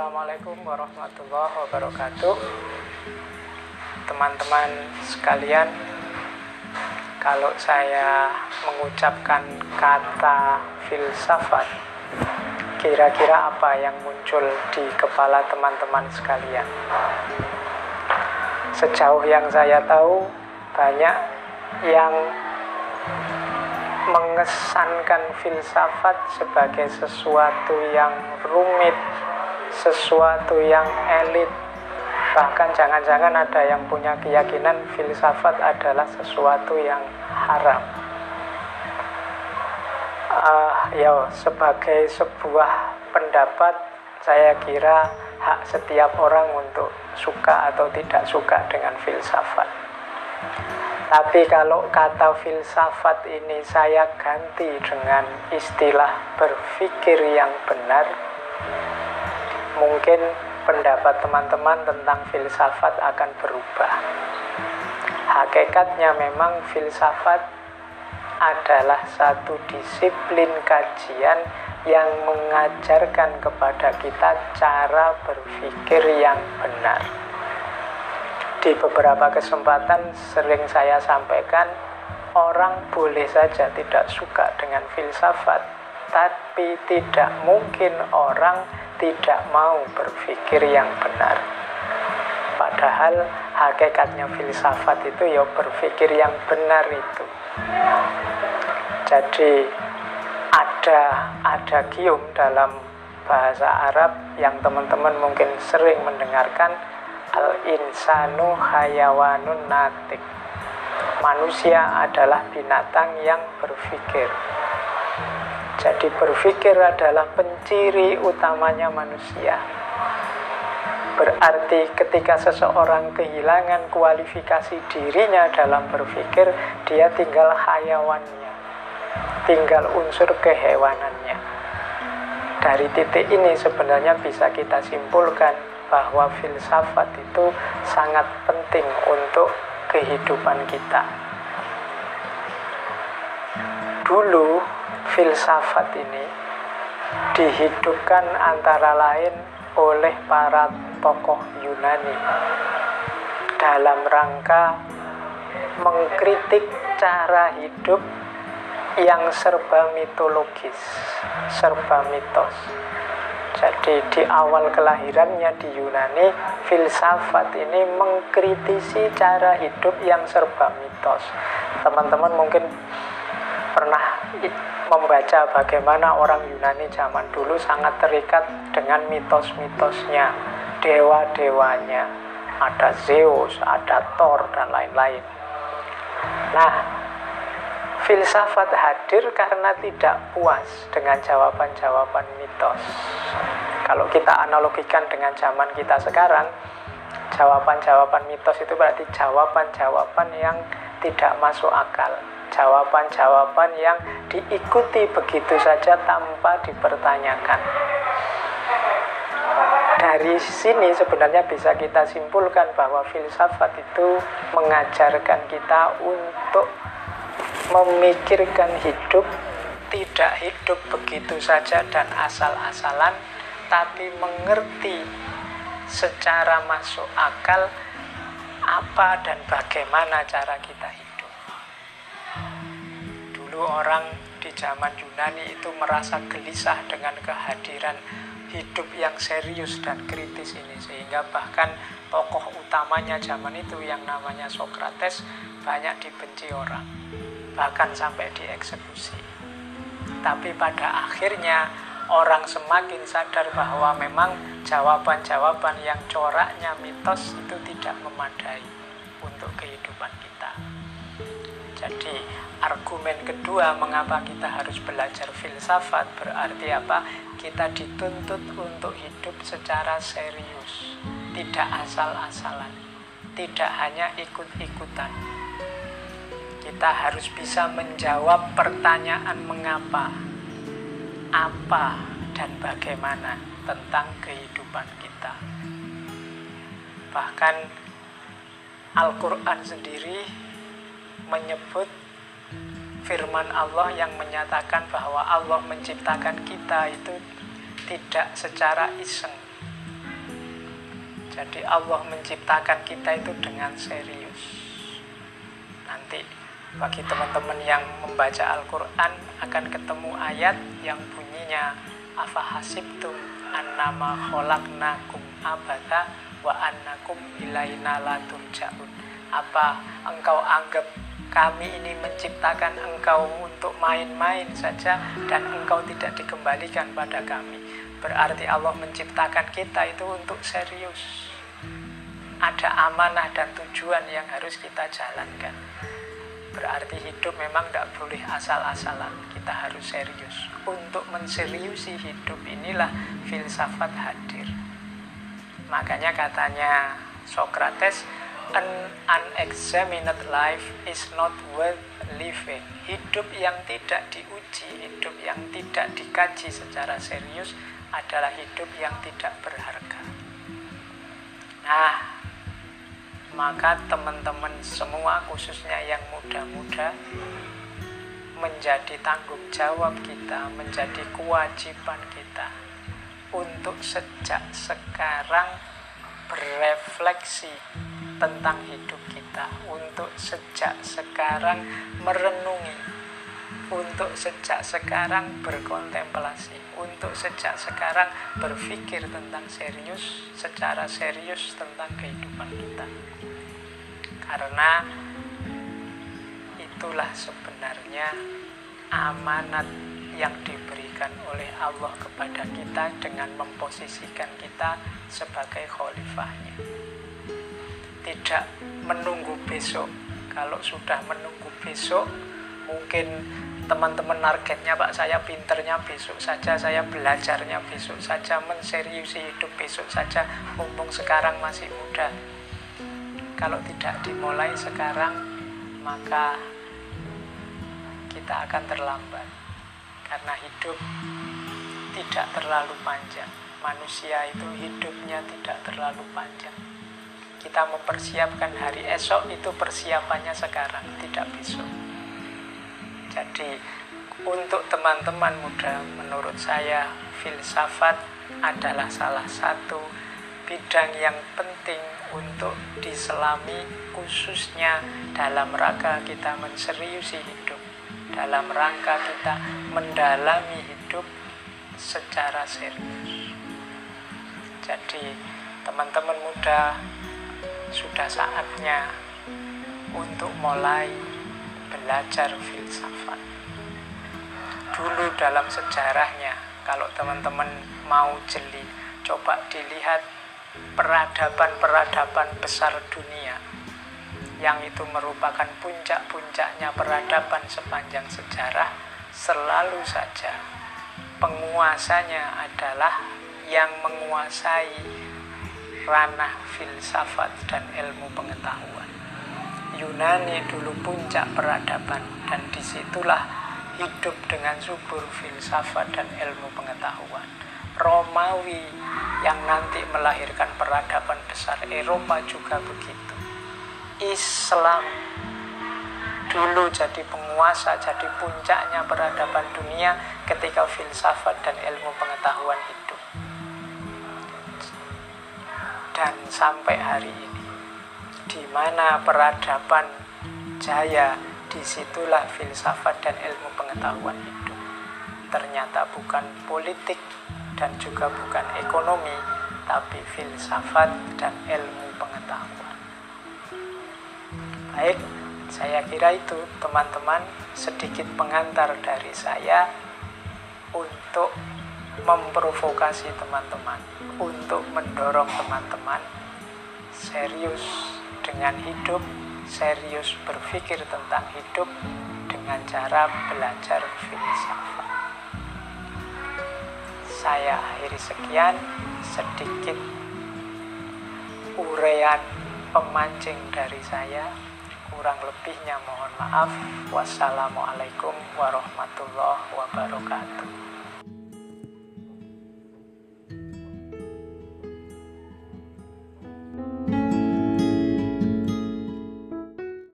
Assalamualaikum warahmatullahi wabarakatuh. Teman-teman sekalian Kalau saya mengucapkan kata filsafat Kira-kira apa yang muncul di kepala teman-teman sekalian? Sejauh yang saya tahu Banyak yang mengesankan filsafat sebagai sesuatu yang rumit, sesuatu yang elit. Bahkan jangan-jangan ada yang punya keyakinan filsafat adalah sesuatu yang haram. Uh, ya, sebagai sebuah pendapat, saya kira hak setiap orang untuk suka atau tidak suka dengan filsafat. Tapi kalau kata filsafat ini saya ganti dengan istilah berpikir yang benar, mungkin pendapat teman-teman tentang filsafat akan berubah. Hakikatnya memang filsafat adalah satu disiplin kajian yang mengajarkan kepada kita cara berpikir yang benar di beberapa kesempatan sering saya sampaikan orang boleh saja tidak suka dengan filsafat tapi tidak mungkin orang tidak mau berpikir yang benar. Padahal hakikatnya filsafat itu ya berpikir yang benar itu. Jadi ada ada gium dalam bahasa Arab yang teman-teman mungkin sering mendengarkan Al-insanu hayawanun natik. Manusia adalah binatang yang berpikir Jadi berpikir adalah penciri utamanya manusia Berarti ketika seseorang kehilangan kualifikasi dirinya dalam berpikir Dia tinggal hayawannya Tinggal unsur kehewanannya Dari titik ini sebenarnya bisa kita simpulkan bahwa filsafat itu sangat penting untuk kehidupan kita. Dulu filsafat ini dihidupkan antara lain oleh para tokoh Yunani dalam rangka mengkritik cara hidup yang serba mitologis, serba mitos. Jadi di awal kelahirannya di Yunani, filsafat ini mengkritisi cara hidup yang serba mitos. Teman-teman mungkin membaca bagaimana orang Yunani zaman dulu sangat terikat dengan mitos-mitosnya, dewa-dewanya, ada Zeus, ada Thor, dan lain-lain. Nah, filsafat hadir karena tidak puas dengan jawaban-jawaban mitos. Kalau kita analogikan dengan zaman kita sekarang, jawaban-jawaban mitos itu berarti jawaban-jawaban yang tidak masuk akal. Jawaban-jawaban yang diikuti begitu saja tanpa dipertanyakan. Dari sini sebenarnya bisa kita simpulkan bahwa filsafat itu mengajarkan kita untuk memikirkan hidup tidak hidup begitu saja dan asal-asalan tapi mengerti secara masuk akal apa dan bagaimana cara kita hidup dulu orang di zaman Yunani itu merasa gelisah dengan kehadiran hidup yang serius dan kritis ini sehingga bahkan tokoh utamanya zaman itu yang namanya Sokrates banyak dibenci orang bahkan sampai dieksekusi. Tapi pada akhirnya orang semakin sadar bahwa memang jawaban-jawaban yang coraknya mitos itu tidak memadai untuk kehidupan kita. Jadi argumen kedua mengapa kita harus belajar filsafat berarti apa? Kita dituntut untuk hidup secara serius, tidak asal-asalan, tidak hanya ikut-ikutan kita harus bisa menjawab pertanyaan mengapa, apa, dan bagaimana tentang kehidupan kita. Bahkan Al-Quran sendiri menyebut firman Allah yang menyatakan bahwa Allah menciptakan kita itu tidak secara iseng, Jadi Allah menciptakan kita itu dengan serius. Nanti bagi teman-teman yang membaca Al-Quran akan ketemu ayat yang bunyinya Afa hasibtum annama kholaknakum abada wa annakum ilaina la. Apa engkau anggap kami ini menciptakan engkau untuk main-main saja dan engkau tidak dikembalikan pada kami. Berarti Allah menciptakan kita itu untuk serius. Ada amanah dan tujuan yang harus kita jalankan. Berarti hidup memang tidak boleh asal-asalan. Kita harus serius. Untuk menseriusi hidup inilah filsafat hadir. Makanya katanya Socrates, an unexamined life is not worth living. Hidup yang tidak diuji, hidup yang tidak dikaji secara serius adalah hidup yang tidak berharga. Nah, maka teman-teman semua khususnya yang muda-muda menjadi tanggung jawab kita, menjadi kewajiban kita untuk sejak sekarang berefleksi tentang hidup kita, untuk sejak sekarang merenungi untuk sejak sekarang berkontemplasi, untuk sejak sekarang berpikir tentang serius, secara serius tentang kehidupan kita. Karena itulah sebenarnya amanat yang diberikan oleh Allah kepada kita dengan memposisikan kita sebagai khalifahnya. Tidak menunggu besok. Kalau sudah menunggu besok, mungkin teman-teman targetnya Pak saya pinternya besok saja saya belajarnya besok saja menseriusi hidup besok saja mumpung sekarang masih muda. Kalau tidak dimulai sekarang maka kita akan terlambat. Karena hidup tidak terlalu panjang. Manusia itu hidupnya tidak terlalu panjang kita mempersiapkan hari esok itu persiapannya sekarang tidak besok. Jadi untuk teman-teman muda menurut saya filsafat adalah salah satu bidang yang penting untuk diselami khususnya dalam rangka kita menseriusi hidup dalam rangka kita mendalami hidup secara serius. Jadi teman-teman muda sudah saatnya untuk mulai belajar filsafat. Dulu dalam sejarahnya, kalau teman-teman mau jeli, coba dilihat peradaban-peradaban besar dunia yang itu merupakan puncak-puncaknya peradaban sepanjang sejarah selalu saja penguasanya adalah yang menguasai ranah filsafat dan ilmu pengetahuan. Yunani dulu puncak peradaban dan di situlah hidup dengan subur filsafat dan ilmu pengetahuan. Romawi yang nanti melahirkan peradaban besar Eropa juga begitu. Islam dulu jadi penguasa, jadi puncaknya peradaban dunia ketika filsafat dan ilmu pengetahuan hidup. Dan sampai hari ini di mana peradaban jaya, di situlah filsafat dan ilmu pengetahuan hidup. Ternyata bukan politik dan juga bukan ekonomi, tapi filsafat dan ilmu pengetahuan. Baik, saya kira itu teman-teman sedikit pengantar dari saya untuk memprovokasi teman-teman, untuk mendorong teman-teman serius dengan hidup, serius berpikir tentang hidup dengan cara belajar filsafat. Saya akhiri sekian sedikit urean pemancing dari saya. Kurang lebihnya mohon maaf. Wassalamualaikum warahmatullahi wabarakatuh.